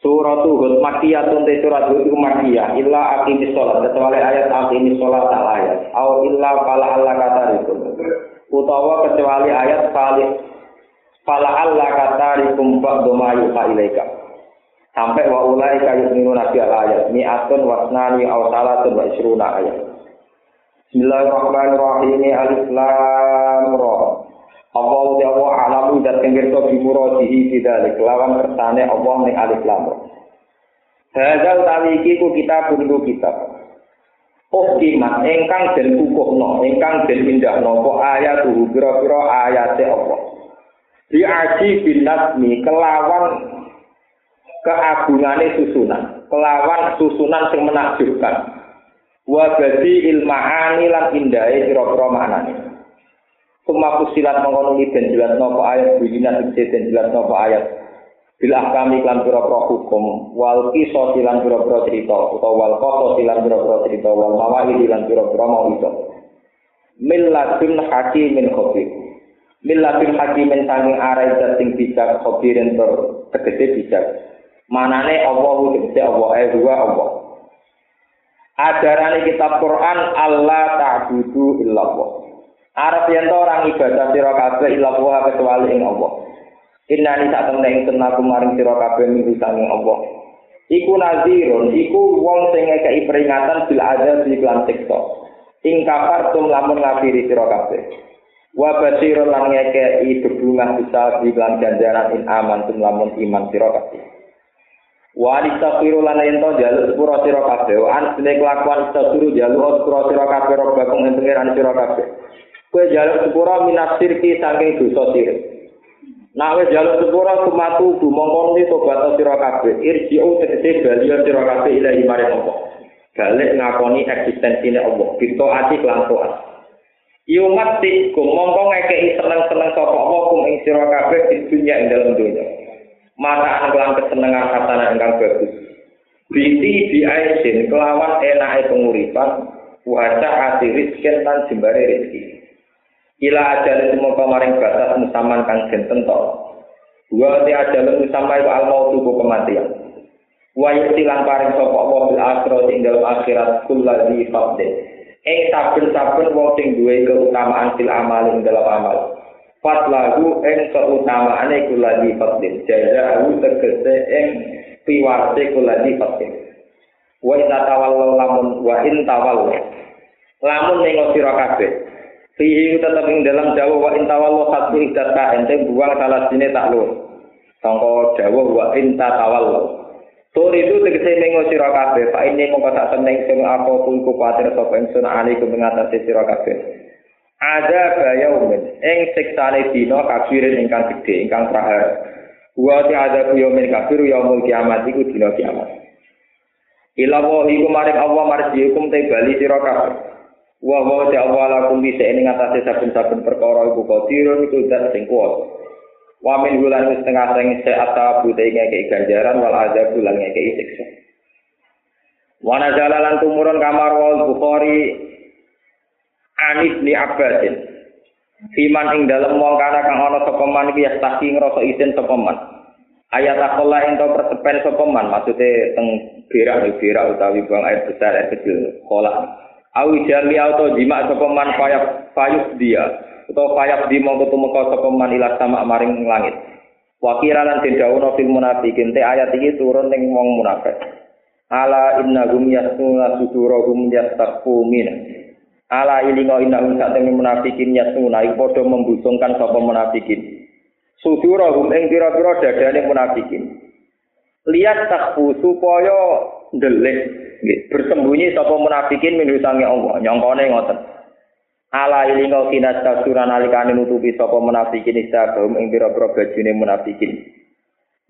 Surat Hud Makiyatun te surat Hud iku Makiyah illa aqimis sholat kecuali ayat aqimis sholat tak ayat au illa fala Allah kata itu utawa kecuali ayat fali fala Allah kata rikum ba'du ma yuha ilaika. Sampai wa ulai kayu minu nabi al ayat. Mi'atun wasnani au salatun wa isruna ayat. Bismillahirrahmanirrahim. Alif Lam Ra Allah uti Allah alamu dan tenggirto bimuradihi bidalik lawan kersane Allah ning alif lam. Hadza utawi iki ku kita kudu kitab. Oh kimat engkang den kukuhno, engkang den pindahno apa ayat tuh pira-pira ayate Allah. Di aji bin kelawan keagungane susunan, kelawan susunan sing menakjubkan. Wa badi ilmahani lan indahe pira-pira maknane. Suma fusilat mengonungi dan jelas nopo ayat Bujina tegesi dan jelas nopo ayat. Bila kami klan pura-pura hukum Wal kiso silan pura-pura cerita Atau wal koso silan pura-pura cerita Wal mawali silan pura-pura mau itu Milladun hakimin khobir. Milladun hakimin sanging arai Jating bijak khobirin ter tegesi bijak. Manane Allah tegesi Allah Eh dua Allah. Ajarani kitab Quran Allah ta'budu illallah Arab to orang ibadah sira kabeh ila kecuali ing Allah. Inna ni sak temne ing tenaku maring sira kabeh minggu sanging Allah. Iku nazirun, iku wong sing ngekeki peringatan bil azab di lan siksa. Ing kafar tum lamun ngafiri sira kabeh. Wa basirun lan bisa di lan ganjaran in aman tum lamun iman sira kabeh. Wa yen to jaluk sepura sira kabeh. An kelakuan istaghfiru jaluk sepura sira kabeh robbakum ing pengiran sira. Kue jaluk sepura minas sirki saking dosa sirik. Nah wis jaluk sepura kumatu bu mongkon ni tobat sira kabeh. Irji'u tegese baliyo sira kabeh ilahi maring Allah. Balik ngakoni eksistensine Allah. Bito ati lan taat. Yumat ti mongko ngekeki seneng-seneng sapa Allah kum ing sira kabeh di dunya ing dalem dunya. Mata kelan kesenengan katana ingkang bagus. Biti di aisin kelawan enake penguripan Wajah hati rizkin tan jembare rizki. Ila ajal semua kemarin batas musaman kang den tentok. Wa ti ajal musamma iku al maut kematian. Wa yutilan paring bil akhirat ing dalam akhirat kulladzi fadl ing saben-saben wong sing duwe keutamaan fil amal ing dalam amal. Fatlahu ing keutamaane kulladzi fadl jazaa'u tegese ing piwarte kulladzi fadl wa in tawallu lamun wa in tawallu. Lamun ning sira kabeh Fihi tetap ing dalam dawa wa intawallo khatu idata ente buang salah sini tak lu. Sangka dawa wa inta tawallo. Tur itu tegese mengo sira kabeh, Pak ini mongko tak seneng sing apa pun kuwatir sapa ingsun ali ku mengatasi sira kabeh. Ada gaya umin, ing siksane dina kafirin ingkang gedhe, ingkang prahara. Wa ti ada yaumin kafir yaumul kiamat iku dina kiamat. Ila wa iku maring Allah marji hukum te bali sira kabeh. Wa wa ta Allah lakum bisa ing ngatasé saben-saben perkara iku qadirun iku zat sing kuat. Wa min bulan wis tengah sing seata bute ngeke ganjaran wal azab bulan ngeke siksa. Wa nazala lan tumurun kamar wal Bukhari Anis li Abbasin. Fiman ing dalem wong kana kang ana sapa man iki yastaki ngrasa isin sapa man. Ayat akola ento persepen sapa man maksude teng berak berak utawi buang air besar air kecil kolak. Awi jami auto jima sapa man payap payus dia utawa payap di mongko tumeka sapa man ila sama maring langit. Wakira lan den dawuh fil munafikin te ayat iki turun ning wong munafik. Ala innahum yasnuna sudurahum yastaqu min. Ala ilingo innahum sateng munafikin yasnuna iku padha membusungkan sapa munafikin. Sudurahum ing pira-pira dadane munafikin lihat takfu supaya ndelik. Bersembunyi sapa munafikin min hutange Allah. Nyongkone ngoten. Ala ilinga kinat kasuran alikane nutupi sapa munafikin istabum ing pira-pira bajune munafikin.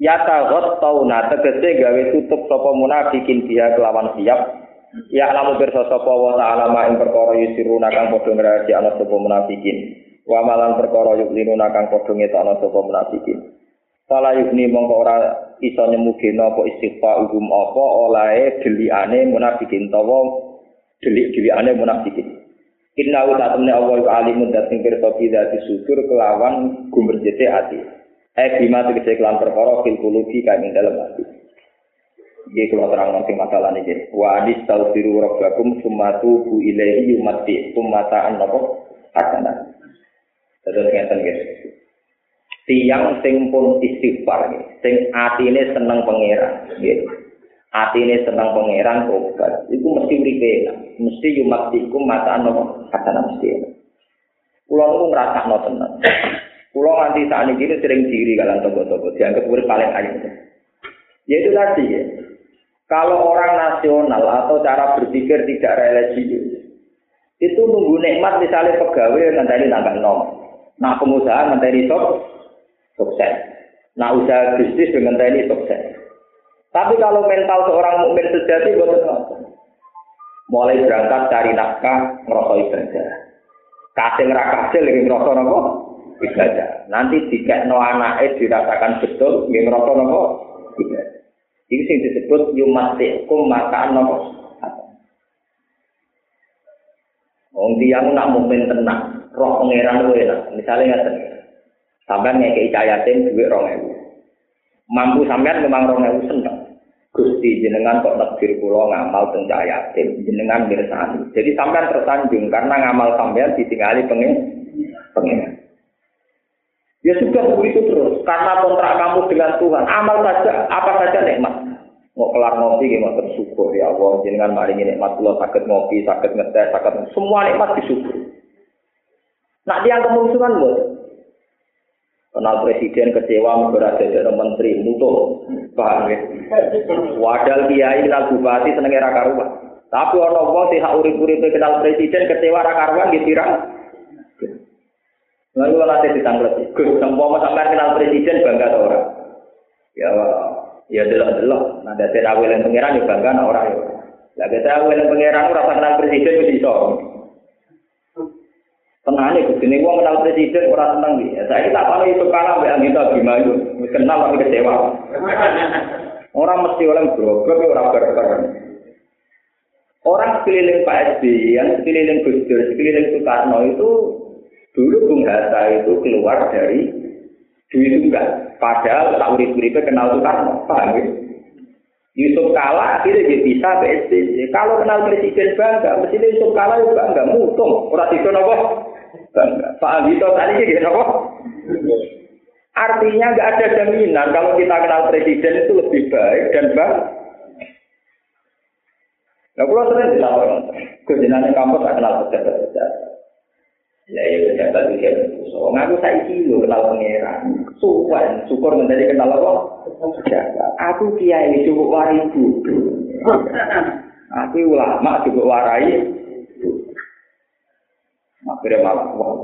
Ya tagot tauna tegese gawe tutup sapa munafikin dia kelawan siap. Ya lamu pirsa sapa wa ta'ala ma ing perkara yusiruna kang padha ngrahasiakno sapa munafikin. Wa malan perkara yukliruna kang padha ngetokno sapa munafikin. Fala yukni mongko ora iso nyemugeno apa istighfar umum apa olahe delikane munafikin tawa delik-delikane munafikin. Inna wa ta'ala Allah wa alimun dating pirsa bidati sudur kelawan gumberjete ati. Eh bima tegese kelan perkara fil kulubi kang ing dalem ati. Iki kula terang nanti masalah ini. Wa adis rabbakum sumatu bu ilahi yumati kumataan nopo hasanah. Terus ngeten guys. Tiang sing pun istighfar sing atine seneng pangeran, gitu. Atine seneng pangeran obat. Iku mesti uripe mesti yumati kumataan nopo hasanah mesti. Kulo niku ngrasakno tenan. Kulo nganti saat ini sering diri kalian tobo-tobo, dianggap urip paling ayam. Ya itu tadi ya, Kalau orang nasional atau cara berpikir tidak religius, itu nunggu nikmat misalnya pegawai nanti nambah nom. Nah pengusaha nanti sok sukses. Nah usaha bisnis dengan ini sukses. Tapi kalau mental seorang mukmin sejati betul Mulai berangkat cari nafkah, ngerosok ibadah. Kasih ngerakasih lagi ngerosok nopo ibadah. Nanti jika no anaknya dirasakan betul, ngerosok nopo ibadah. Ini sing disebut yumatikum makaan nopo. Wong tiyang nak mukmin tenang, roh pangeran enak. Misalnya ngaten. Sampeyan ngekeki cayatin duit 2000. Mampu sampean memang 2000 seneng. Gusti jenengan kok takdir kula ngamal teng cayatin, jenengan mirsani. Jadi sampean tersanjung karena ngamal sampean ditinggali pengen pengen. Ya sudah begitu terus. Karena kontrak kamu dengan Tuhan, amal saja, apa saja nikmat. Mau kelar ngopi, gimana tersyukur ya Allah. Jangan mari ini nikmat Allah, sakit ngopi, sakit ngetes, sakit semua nikmat disyukur. Nah dia kemusuhan buat kenal presiden kecewa berada dalam menteri. Mutuh paham ya? Wadal kiai kenal bupati seneng era karuan. Tapi orang wong sih hak urip-uripe kenal presiden kecewa era karuan nggih nggak Lalu latih ditanggulat Gus, sempoma sampai kenal presiden bangga atau orang. Ya ya delok-delok, nah dari awal yang pangeran juga bangga orang ya. dari awal yang pangeran ora kenal presiden itu disorong Tenang nih, Gus, ini gua kenal presiden orang seneng nih. Ya, saya tak tahu itu kalah mbak Anita gimana. Kenal tapi kecewa. Orang mesti orang berobak, orang berber. Orang sekeliling Pak SBY, yang sekeliling Gus Dur, sekeliling Soekarno itu Dulu Bung Hatta itu keluar dari Dwi Tunggal. Padahal tak urip-uripnya kenal Soekarno. Paham ya? Yusuf Kala akhirnya bisa PSBY. Kalau kenal presiden bangga, mesti Yusuf Kala juga bangga. Mutung. Orang itu nopo bangga. Pak Agito tadi gitu nopo. Artinya nggak ada jaminan kalau kita kenal presiden itu lebih baik dan bang. Nah, kalau sering dilaporkan, kejenangan kampus kenal pejabat-pejabat. Ya ya pejabat itu ya so ngaku saya kilo kenal pangeran. Suwan syukur menjadi kenal apa? Pejabat. Aku kiai cukup warai. Aku ulama cukup warai. Akhirnya malah wah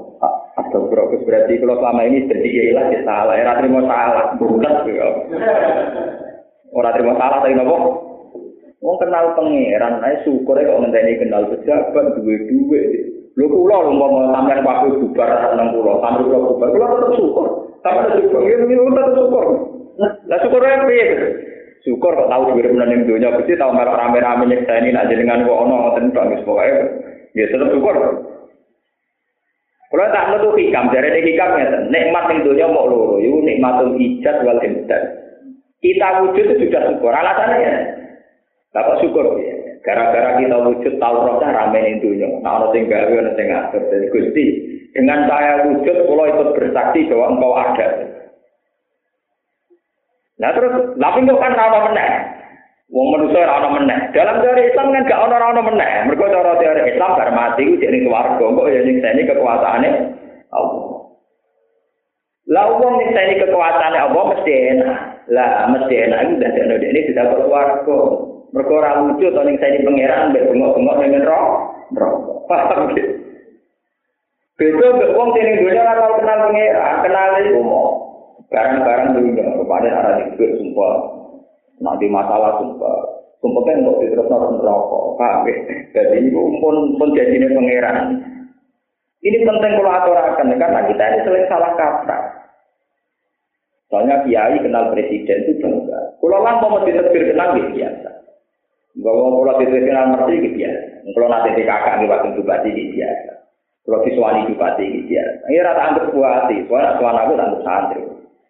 atau berarti berarti kalau selama ini jadi kiai lah ya salah. Ya terima salah bukan ya. Orang terima salah tapi nopo. Wong kenal pangeran, ae syukur kok ngenteni kenal pejabat duwe-duwe. Lho kula lho mau sampean waktu bubar nang kula, sampe kula bubar, kula tetep syukur. Sampe syukur, ya tetep syukur. Lah syukur piye? Syukur kok tau dhuwit menan ning donya, Gusti tau merek rame-rame nyekseni nek jenengan kok ana ngoten tok wis pokoke. Ya tetep syukur. Kula tak metu hikam, jare nek hikam nikmat ning donya mok loro, iku nikmatul ijaz wal imdad. Kita wujud itu sudah syukur. Alasannya ya. Syukur ya. Gara-gara kita wujud tahu rasa rame ning dunia. Nah, ono sing gawe ono sing ngatur. Jadi Gusti, dengan saya wujud kalau ikut bersaksi bahwa engkau ada. Nah terus, tapi kok kan rana meneh. Wong manusia rana meneh. Dalam teori Islam kan gak ono rana meneh. Mergo cara teori Islam bar mati ku jadi keluarga. Kok ya ini kekuasaane Allah. Lah wong ini kekuasaane Allah mesti enak. Lah mesti enak itu dan ini tidak berkeluarga. Mergo ora lucu to ning sani pangeran mbek bengok-bengok ning. Paham ge. Beda mbek wong ning dunya ora kenal pangeran, kenal iku mau barang-barang dunya rupane ora dikek sumpah. Nanti masalah sumpah. Sumpahnya untuk diterus nonton rokok, paham ya? Jadi ini pun pun jadi pangeran. Ini penting kalau aturakan karena kita ini sering salah kaprah. Soalnya kiai kenal presiden itu bangga. Kalau lah mau diterbir kenal ya biasa. Bahwa kalau diterbir kenal merti ya biasa. Kalau nanti di kakak di waktu bupati ya biasa. Kalau visuali bupati ya biasa. Ini rata anggap bupati. Soalnya suara aku tak santri.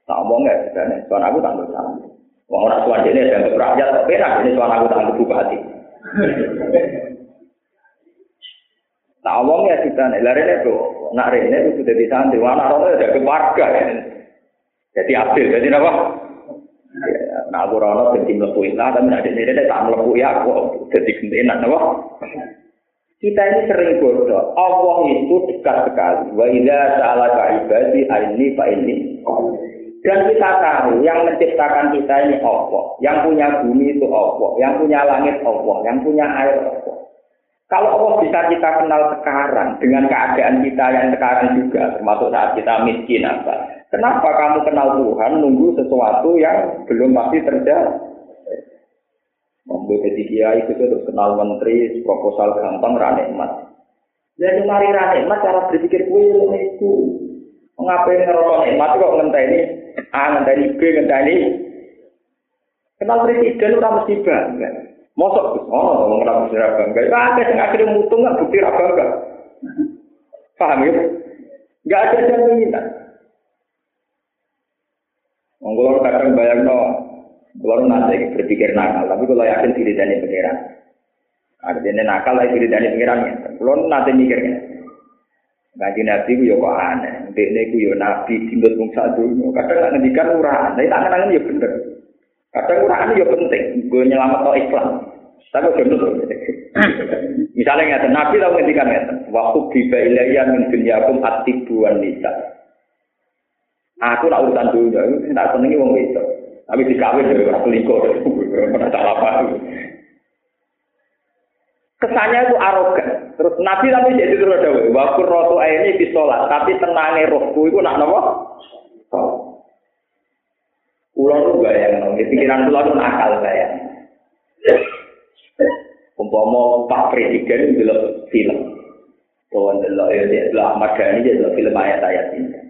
Tak omong ya sebenarnya. Suara aku tak santri. Wong ora suwan dene dianggap rakyat kok penak ini soal aku tak bupati. Tak omong ya kita nih, lari itu, nak rene itu sudah di santri, mana orang ada keluarga ya. Jadi adil, jadi apa? Nah aku rono jadi melepuh lah, tapi nak ini dia tak melepuh ya aku, jadi gentenan apa? Kita ini sering bodoh. Allah itu dekat sekali. Wa idza sa'alaka ibadi aini fa ini. Dan kita tahu yang menciptakan kita ini Allah, yang punya bumi itu Allah, yang punya langit Allah, yang punya air Allah. Kalau Allah bisa kita kenal sekarang dengan keadaan kita yang sekarang juga, termasuk saat kita miskin apa, kenapa kamu kenal Tuhan nunggu sesuatu yang belum pasti terjadi? Membuat jadi kiai itu terus kenal menteri, proposal gampang, ranikmat. Jadi mari ranikmat cara berpikir gue itu. Mengapa ngerokok nikmat kok ngenteni A ngenteni B ngenteni Kenal presiden udah mesti bangga. Mosok oh ngomong kenapa mesti bangga. Ya ada yang akhirnya mutung nggak bukti bangga. Paham ya? Gak ada jaminan. Monggo kadang bayang no, kalau nanti berpikir nakal, tapi kalau yakin diri dari pengiran. Artinya nakal lagi diri dari pengiran. Kalau nanti mikirnya, Ngaji Nabi ku yo kok aneh. Dekne ku yo Nabi tinggal wong sadonya. Kadang nak ngendikan urahan, tapi tak kenangan yo bener. Kadang urahan yo penting, gue nyelamat to Islam. Tapi bener. Misalnya ngeten, Nabi tau ngendikan ngeten, waktu biba ilayya min dunyakum atibu wan nisa. Aku nak urusan dunia, itu tak senengi wong wedok. Tapi dikawin dari orang ora salah apa. Kesannya itu arogan. Terus Nabi tapi jadi terus ada waktu rotu ini di sholat, tapi tenangnya rohku itu nak nopo. Ulang tuh bayang, nong. pikiran pulau itu nakal saya. Umpama Pak Presiden itu film. Tuhan delok ya dia delok Ahmad Dhani dia delok film ayat-ayat ini.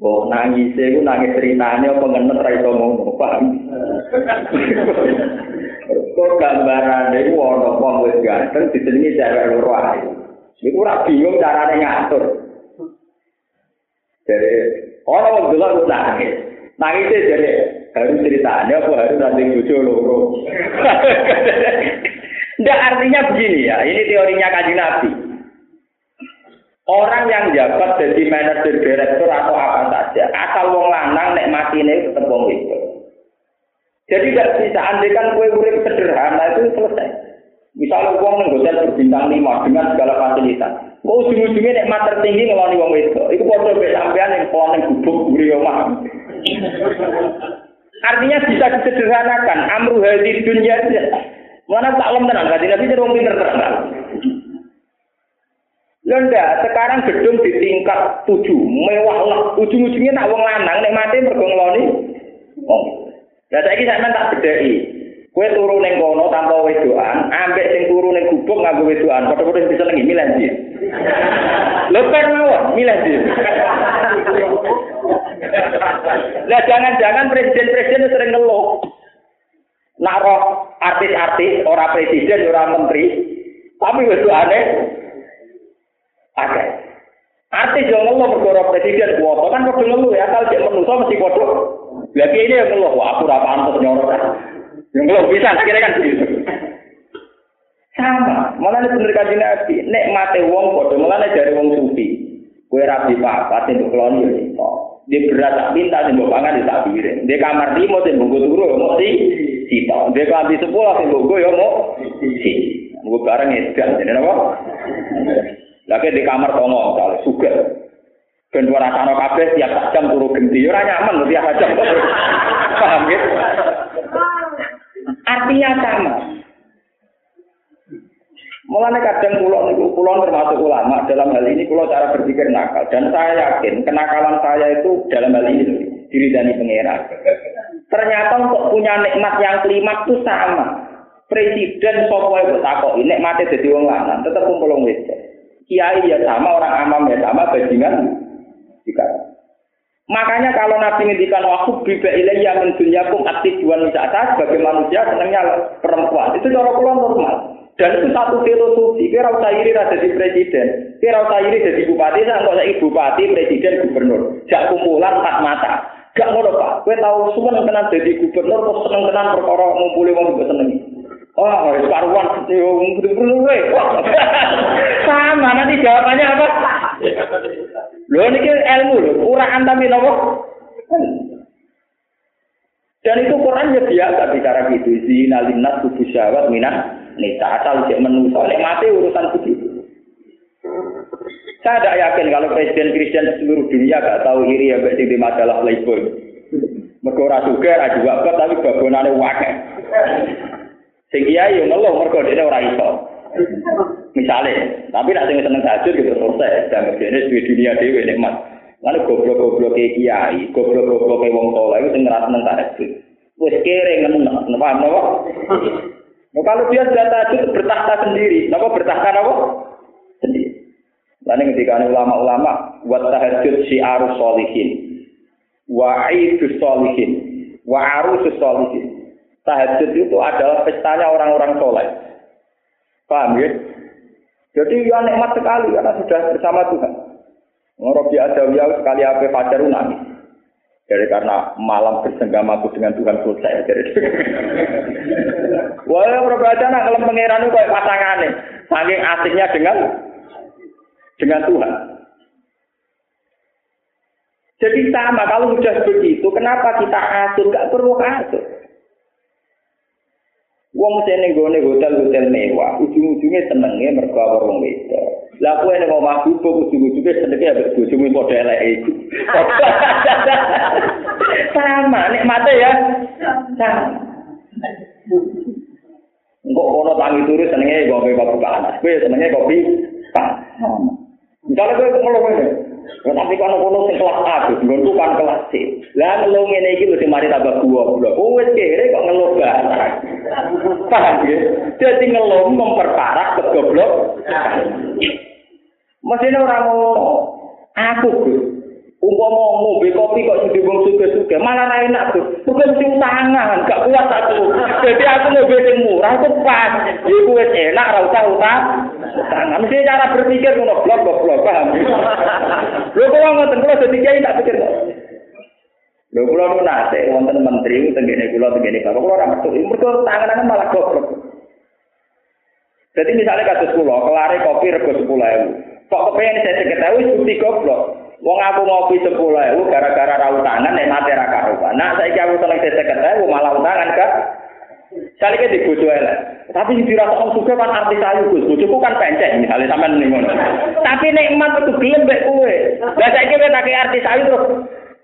Bahwa nangis itu nangis ceritanya ra iso ngono, paham? Kok gambaran itu ada wong wis ganteng disenengi cewek loro ae. Iku ora bingung carane ngatur. Jadi orang wong delok nangis. Nangis jadi harus ceritanya apa harus nanti bojo loro. Nggak artinya begini ya, ini teorinya kaji Nabi. Orang yang jabat jadi manajer direktur atau apa saja, asal wong lanang nek mati ini tetap wong itu. Jadi tidak bisa andekan kue urip sederhana itu selesai. Misalnya uang neng hotel berbintang lima dengan segala fasilitas. Kau ujung-ujungnya nek mat tertinggi ngeloni wong itu. Itu foto sampean yang pulang neng gubuk buri omah. Artinya bisa disederhanakan. Amru hadi dunia aja. Mana tak lem tenan, kaji nabi jadi pinter tenan. Lenda, sekarang gedung di tingkat tujuh, mewah lah. Ujung-ujungnya nak wong lanang, nek mati mergo ngeloni. Oh. Lah saiki sampean tak bedheki. Kowe turu ning kono tanpa wedoan, ambek sing turu ning gubuk nganggo wedoan, padha-padha bisa lengi milih ndi. Kan mawon, milih ndi. Lah jangan-jangan presiden-presiden sering ngeluh. Nak roh artis-artis, ora presiden, ora menteri, tapi wedoane ada. Artis yang ngeluh bergoro presiden, kuota kan padha ngeluh ya, kalau dia menungso mesti padha. Lagi ini yang ngeluh, wah aku ora pantes nyorot. Yang ngeluh bisa, kira kan. Sama, malah ini bener kaji nabi. Nek mate wong bodoh, malah dari wong sufi. Kue rapi apa, sing keloni ya itu. Dia berat tak minta, sing pangan di tak piring. Dia kamar limo, sing bungku turu, mau si sito. Dia kamar sepuluh, sing bungku ya mau si. Bungku bareng edan, jadi apa? Lagi di kamar tongo, kalau suka. Ben ora rasane kabeh tiap jam turu genti ora nyaman tiap jam. Paham ya? Artinya sama. Mulane kadang pulau niku pulau termasuk ulama dalam hal ini pulau cara berpikir nakal dan saya yakin kenakalan saya itu dalam hal ini diri dari pangeran. Ternyata untuk punya nikmat yang kelima itu sama. presiden wae takok nek mate dadi wong lanang tetep kumpul wong wedok. Kiai ya sama, orang amam ya sama, bajingan juga. Makanya kalau Nabi ngendikan waktu biba ilayya min dunyakum aktif dua wisata sebagai manusia senangnya perempuan. Itu cara kula normal. Dan itu satu filosofi. Kira usah iri jadi presiden. Kira usah iri jadi bupati. Saya nggak usah bupati, presiden, gubernur. Jak kumpulan empat mata. Gak ngono pak. Kue tahu semua tenan jadi gubernur, terus seneng tenan perkara ngumpuli wong seneng. Oh, harus karuan, sama nanti jawabannya apa? Lho niki ilmu lho, uraan tapi nopo? Dan itu Quran ya biasa bicara gitu. Zina linnas kubu syawat minah nisa asal cek menuso. Nek mati urusan begitu. Saya tidak yakin kalau presiden Kristen seluruh dunia gak tahu iri ya berarti di majalah Playboy. Mergo ora juga ora juga tapi babonane wae. Sing kiai ngeluh mergo dene ora iso. Misalnya, tapi nak sing seneng tahajud gitu selesai. Dan ini di dunia dewi nikmat. Lalu goblok-goblok kiai, goblok-goblok wong tua itu sing ngerasa seneng tahajud. Wes kere ngeneng, paham napa? Nah, kalau dia sudah tahajud bertahta sendiri, napa bertahta napa? Sendiri. Lalu ketika ulama-ulama buat tahajud wa aidus solihin, wa arus solihin. Tahajud itu adalah pestanya orang-orang soleh. Paham ya? Jadi ya nikmat sekali karena sudah bersama Tuhan. Ngorobi Adawiyah sekali apa fajar nangis. Jadi karena malam bersenggamaku dengan Tuhan selesai. Jadi, wah, aja nak kalau pangeran itu kayak pasangan nih, saking asiknya dengan dengan Tuhan. Jadi sama kalau sudah begitu, kenapa kita atur? Gak perlu atur. Wong sing ning gone hotel-hotel mewah, ujung-ujungnya senenge mergo wong wedok. Lah kowe nek omah bubuk ujung-ujungnya senenge ambek bojomu padha eleke iku. Sama nek mate ya. Sama. Engkok kono tangi turu senenge kopi kopi panas. Kowe senenge kopi panas. Misalnya kowe ngono Ya, tapi kalau kono sing kelas A, nggonku kan kelas C. Lah ngeluh ngene iki lho sing mari tambah goblok. Oh wis kere kok ngeluh banget. Paham ya? Jadi ngeluh memperparah kegoblok. Mesine ora ngono. Aku, Umpama ngombe kopi kok sing wong suge-suge, malah ra enak, Gus. Bukan mesti utangan, gak kuat aku. Jadi aku ngombe sing murah itu pas. Iku wis enak ra usah utang. Utangan mesti cara berpikir ngono blok blok blok paham. Lho kok ngoten kula dadi kiai tak pikir. Lho kula nu nate wonten menteri tengene kula tengene bapak kula ora metu. Mergo tangan malah goblok. Jadi misalnya kasus kula, kelare kopi rego 10.000. Kok kepengen saya seketahui bukti goblok. Wong aku ngopi sepuluh ewu gara-gara rau tangan nek mati ra karuan. Nah saiki aku seneng seket ewu malah utangan kan. Kali ke dibojo elek. Tapi sing dirasa om juga kan artis ayu Gus. Bojoku kan pencet misalnya sampean ning. Tapi nikmat itu gelem mbek kowe. Lah saiki kowe tak artis ayu terus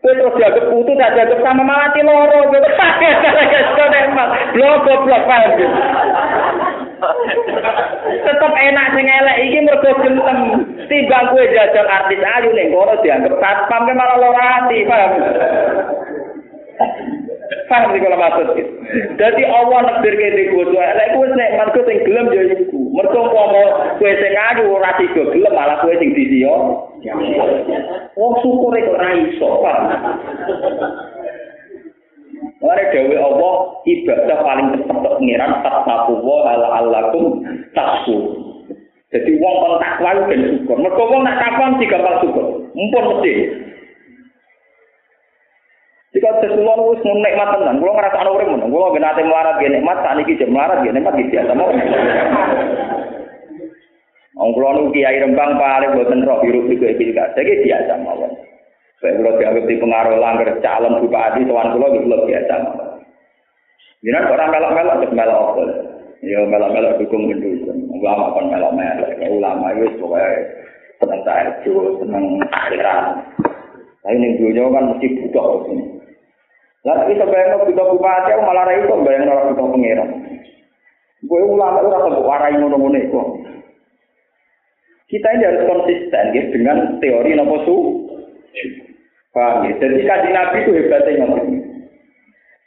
kowe terus dianggap putu tak dianggap sama mati loro. Blok blok paham Tetep enak sing elek iki mergo gentem. Timbang kowe jajal artis ayu ning kono dianggap satpam ke malah lara ati, paham? Paham iki kalau maksud Dadi Allah nekdir ke di bojo elek kowe nek mergo sing gelem ya iku. Mergo kowe sing ayu ora tiga gelem malah kowe sing disiyo. Wong syukur kok ora iso, paham? Mare dewe Allah ibadah paling cepet tok pengiran tasawuf wa ala alakum tasku. Jadi wong kon takwa ben syukur. Mergo wong nak takwa mesti gampang syukur. Mumpun mesti. Jika sesuatu wis nikmat tenan, kula ngrasa ana urip ngono. Kula ben ate melarat ge nikmat, saniki jek melarat ge nikmat iki biasa mau. Wong kula nu kiai Rembang paling boten roh biru juga iki gak. Iki biasa mawon. Saya kalau dianggap di pengaruh langgar calon bupati, tuan pulau itu lebih biasa. Jangan orang melok-melok terus melok apa? Ya melok-melok dukung mendukung. Ulama kan melok-melok. Ulama itu pokoknya senang tahajud, senang akhirat. Tapi ini dunia kan mesti butuh sini. Lalu kita bayang butuh bupati, malah rai itu bayang orang butuh pengiran. Gue ulama itu rasa warai ngono-ngono itu. Kita ini harus konsisten ya, dengan teori nopo su. Paham ya? Jadi kaji Nabi itu hebatnya ngomong.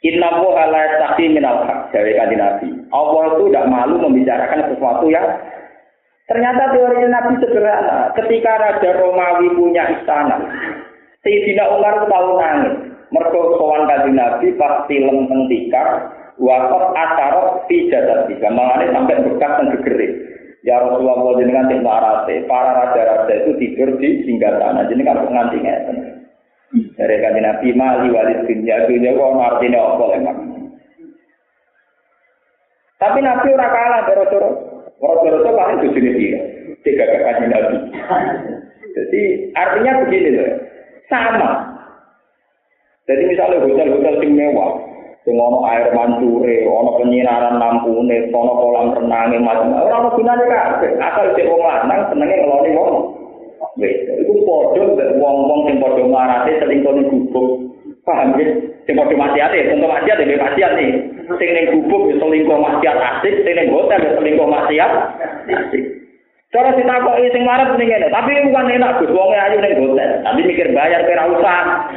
Inna wa ala sakti minal haq, dari kaji Nabi. Allah itu tidak malu membicarakan sesuatu yang ternyata teorinya Nabi sederhana. Ketika Raja Romawi punya istana, Sayyidina Umar tahu nangis. Mereka kawan kaji Nabi pas film teng tikar, wakaf acarot fi jadat sampai bekas dan gegerik. Ya Rasulullah jenengan sing larate, para raja-raja itu tidur di singgah sana. Jenengan kok nganti ngeten. Dari kaji Nabi mali walid dunya dunya kok artine apa emang. Tapi Nabi ora kalah karo Rasul. Rasul itu paling bojone dia. Tiga kaji Nabi. Jadi artinya begini loh. Sama. Jadi misalnya hotel-hotel sing mewah, sing ono air mancure, ono penyinaran lampune, ono kolam renange macam ora ono gunane kabeh. Asal sing wong lanang senenge ngeloni wong. Wis, iku padha mbek wong-wong sing padha marate selingkuh ning gubuk. Paham ya? Sing padha maksiate, contoh maksiat ya maksiat nih. Sing ning gubuk ya selingkuh maksiat asik, sing ning hotel ya selingkuh maksiat asik. Cara ditakoki sing marep ning ngene, tapi bukan enak Gus wong ayu ning hotel, tapi mikir bayar kira usah.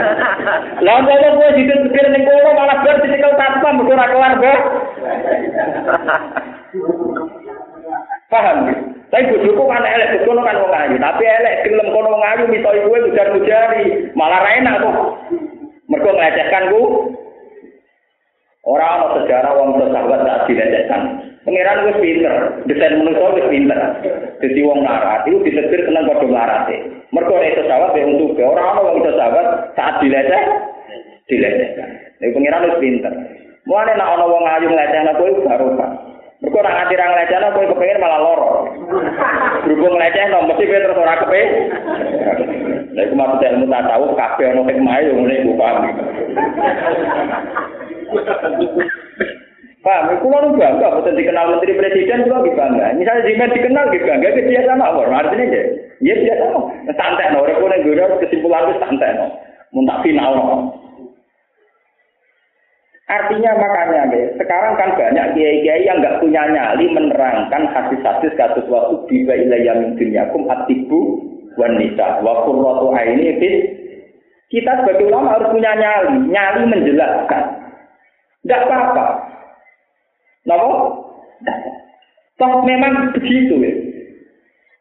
Lah kok kowe dipikir ning kono malah bar dicekel satpam mergo ora kelar, Bos. Paham? Tapi bojoku kan elek, kono kan wong ayu, tapi elek gelem kono wong ayu miso ibu ujar-ujari, malah ra enak kok. Mergo nglecehkan ku. Ora ana sejarah wong sahabat tak dilecehkan. Pengiran wis pinter, desain manusia wis pinter. Jadi wong larat itu ditetir tenang padha larate. Mergo nek sahabat ya untuk ora ana wong sahabat saat dileceh dilecehkan. Nek pengiran wis pinter. Mulane nek ana wong ayu nglecehna kowe baru Pak. Mergo ora nganti ra nglecehna kowe kepengin malah loro. Berhubung nglecehno mesti kowe terus ora kepe. Lha iku maksud ilmu tasawuf kabeh ana hikmah yo ngene iku paham. Paham, kulo nu bangga, betul dikenal menteri presiden juga lebih bangga. Misalnya Jimen dikenal lebih bangga, itu biasa mawar. Artinya ya, ya biasa no. Santai no, orang kuning gue kesimpulan itu santai no. Muntah final no. Artinya makanya deh, sekarang kan banyak kiai-kiai yang nggak punya nyali menerangkan hadis-hadis kasus waktu biwa ilayah min dunyakum atibu wanita wa qurratu aini fit kita sebagai ulama harus punya nyali, nyali menjelaskan. Tidak apa-apa. Napa? Toh memang begitu ya.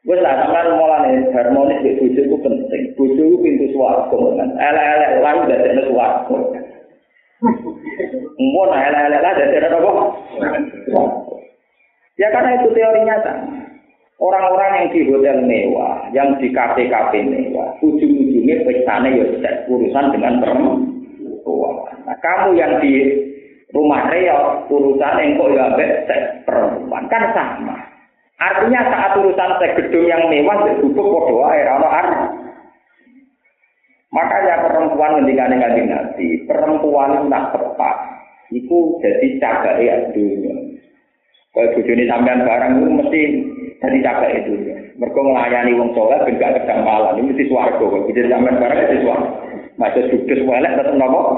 Wes lah sampean mulane harmonis di bojo itu penting. Bojo itu pintu swarga kan. Elek-elek lan dadekne swarga. Mun elek-elek lah dadekne apa? Ya karena itu teori nyata. Orang-orang yang di hotel mewah, yang di kafe-kafe mewah, ujung-ujungnya pestane ya seks urusan dengan perempuan. Nah, kamu yang di rumah reot, urusan yang kok ya seks perempuan kan sama. Artinya saat urusan seks gedung yang mewah ditutup podo air ono ar. Makanya perempuan ngendikane kanjeng Nabi, perempuan itu nak tepat. Iku jadi cagai dunia. Kalau bojone sampean barang itu mesti jadi cagai itu. Mereka melayani wong soleh ben gak kedampalan. Mesti swarga. Jadi sampean barang itu swarga. Masa sukses walek tetap nopo.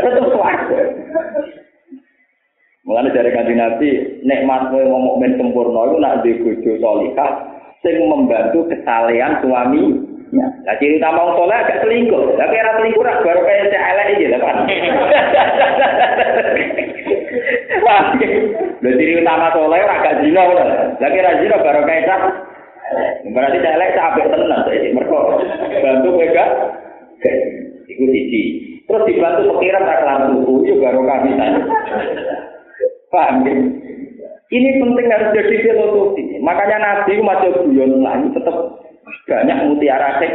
tetap suarga. Mulanya dari kanthi Nabi, nikmat kowe mau mukmin sempurna iku nak di bojo salihah sing membantu kesalehan suami. Ya, ciri utama wong soleh agak selingkuh. Tapi era selingkuh ra baru kaya cek elek iki lho, Pak. Lah ciri utama soleh ora gak zina ora. Lah kira zina baru kaya Berarti cek elek cak apik tenan saiki. Mergo bantu gak. Iku siji. Terus dibantu pikiran tak kelar tuku yo baru kabisan. Paham ya? Ini penting harus jadi filosofi. Makanya Nabi masuk guyon lagi tetap banyak mutiara sek.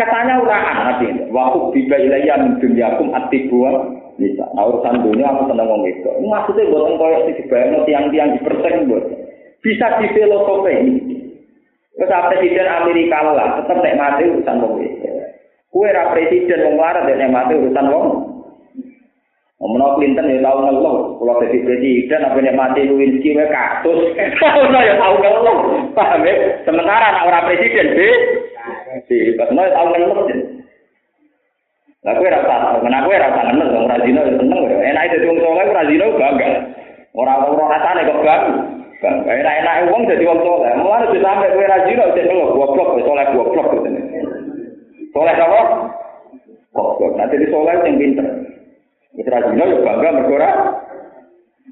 Katanya uraan nabi. Waktu tiba ilayah min dunyakum atibuwa bisa. Nah urusan dunia aku seneng ngomong itu. Maksudnya koyok sih dibayang tiang-tiang di persen buat. Bisa di filosofi. Terus presiden Amerika lah, tetap nek mati urusan wong itu. Kue ra presiden wong larat nek mati urusan wong. Ngomong Clinton ya tahu ngeluh, kalau jadi presiden apa nek mati Lewinsky wae kasus. Ono ya tahu ngeluh. Paham ya? Sementara anak orang presiden be si katanya tahu ngeluh. Lah kowe ra tau, menak kowe ra tau ngeluh, ra dino ya seneng. Enak dadi wong saleh ora dino bangga. Ora ora rasane kok bangga. Bangga enak-enak wong dadi wong saleh. Mulane wis sampe kowe ra dino wis ngeluh goblok, saleh goblok gitu. Saleh apa? Goblok. Nanti di saleh sing pinter. Wis ra zina ya bangga mergo ora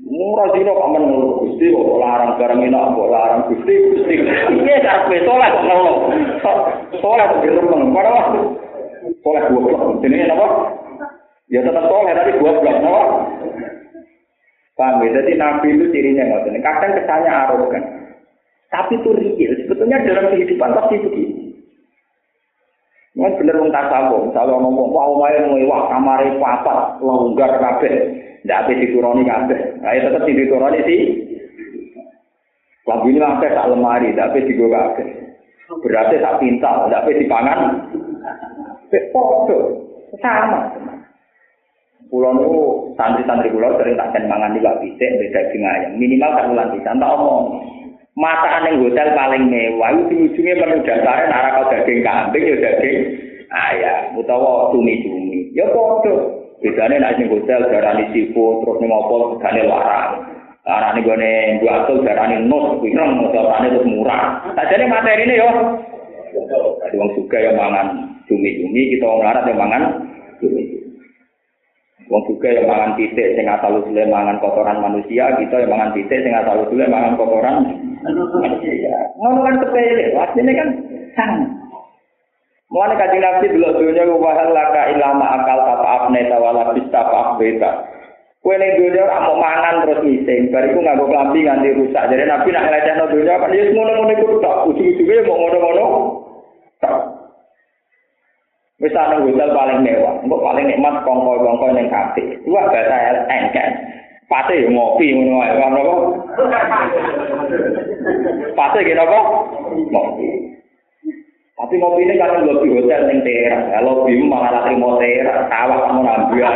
Murah zina kok men Gusti kok larang barang enak kok larang Gusti Gusti. Iya kabeh saleh kok ngono. Saleh kok diremeng. Padahal saleh goblok. Jenenge apa? Ya tetap saleh tapi goblok, napa? Paham ya? Jadi Nabi itu cirinya ngoten. Kadang kesannya arogan. Tapi itu real. Sebetulnya dalam kehidupan pasti begitu. Mas bener wong tasawuf, misalnya ngomong wah omahe mewah, kamare papat, longgar kabeh, ndak ape dituruni kabeh. Ayo tetep dituruni sih. Lagu ini sampai tak lemari, ape digo kabeh. Berarti tak pintal, ndak ape dipangan. Foto sama. Pulau nu santri-santri pulau sering tak mangan di bisa beda dengan minimal tak ulang bisa, tak omong. masakan yang hotel paling mewah itu ujungnya menu dasarnya nara kau daging kambing ya daging ayam utawa cumi cumi ya kode bedanya nak di hotel darah di sifu terus nih ngopo segane larang. Larang nih gue nih dua tuh darah nih nus motornya terus murah. Tak jadi materi ini yo jadi orang suka yang mangan cumi cumi kita orang larat yang mangan cumi Wong juga yang mangan titik sing asal usule mangan kotoran manusia, kita yang mangan titik sing asal usule mangan kotoran. Ngono kan sepele, asline kan sama. Mulane kaji nabi dulu dunia wahal laka ilama akal tapa apne tawala bisa apa beta. Kue ning dunia ora mau mangan terus ngising, bariku nganggo klambi nganti rusak. Jadi nabi nak ngelecehno dunia kan ya ngono-ngono iku tok, ujug-ujuge mau ngono-ngono. Wis ana hotel paling mewah, engko paling nikmat kongko-kongko ning kafe. Dua bahasa engken. Pate yo ngopi ngono wae, kan apa? Pate ki apa? Ngopi. Tapi ngopi ini kan lebih hotel ning teras. Kalau bim malah lagi mau teras, tawa kamu nambah.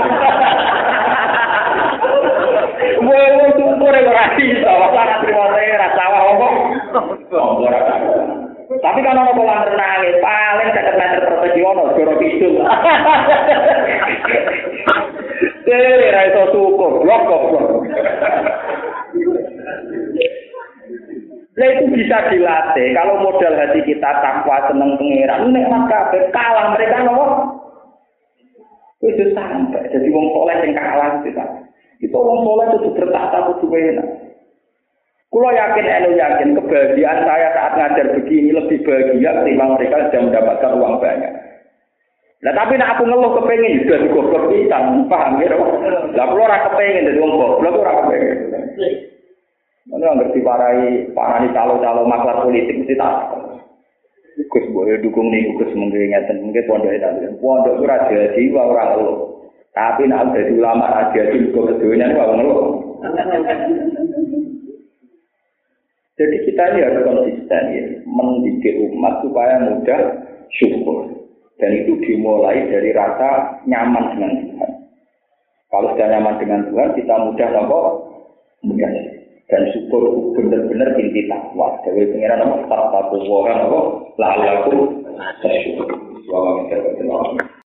Woi, woi, syukur ya ora iso, ora terima teras, tawa apa? Ora Tapi kan ono kolam renang paling dekat meter persegi ono joro kidul. Eh, ra iso syukur, blok blok. Nah itu bisa dilatih. Kalau modal hati kita takwa seneng pengiran, nikmat kabeh kalah mereka nopo. Itu sampai jadi wong soleh yang kalah kita. Itu wong soleh itu bertata kudu enak. Kulo yakin, elu yakin kebahagiaan saya saat ngajar begini lebih bahagia ketimbang mereka sudah mendapatkan uang banyak. Nah tapi nak aku ngeluh kepengen juga di goblok kita, paham ya? Lah kulo ora kepengen jadi uang goblok ora kepengen. Mana ngerti parai parani calo-calo maklar politik mesti tak. Gus boleh dukung nih Gus mungkin ngeten mungkin pondok itu pondok itu raja jiwa orang lo. Tapi nak jadi ulama raja jiwa keduanya itu orang lo. Jadi kita ini harus konsisten ya, mendidik umat supaya mudah syukur. Dan itu dimulai dari rasa nyaman dengan Tuhan. Kalau sudah nyaman dengan Tuhan, kita mudah nopo mudah. Dan syukur benar-benar inti takwa. Jadi pengiran nopo tak satu orang nopo lalu aku syukur. Wa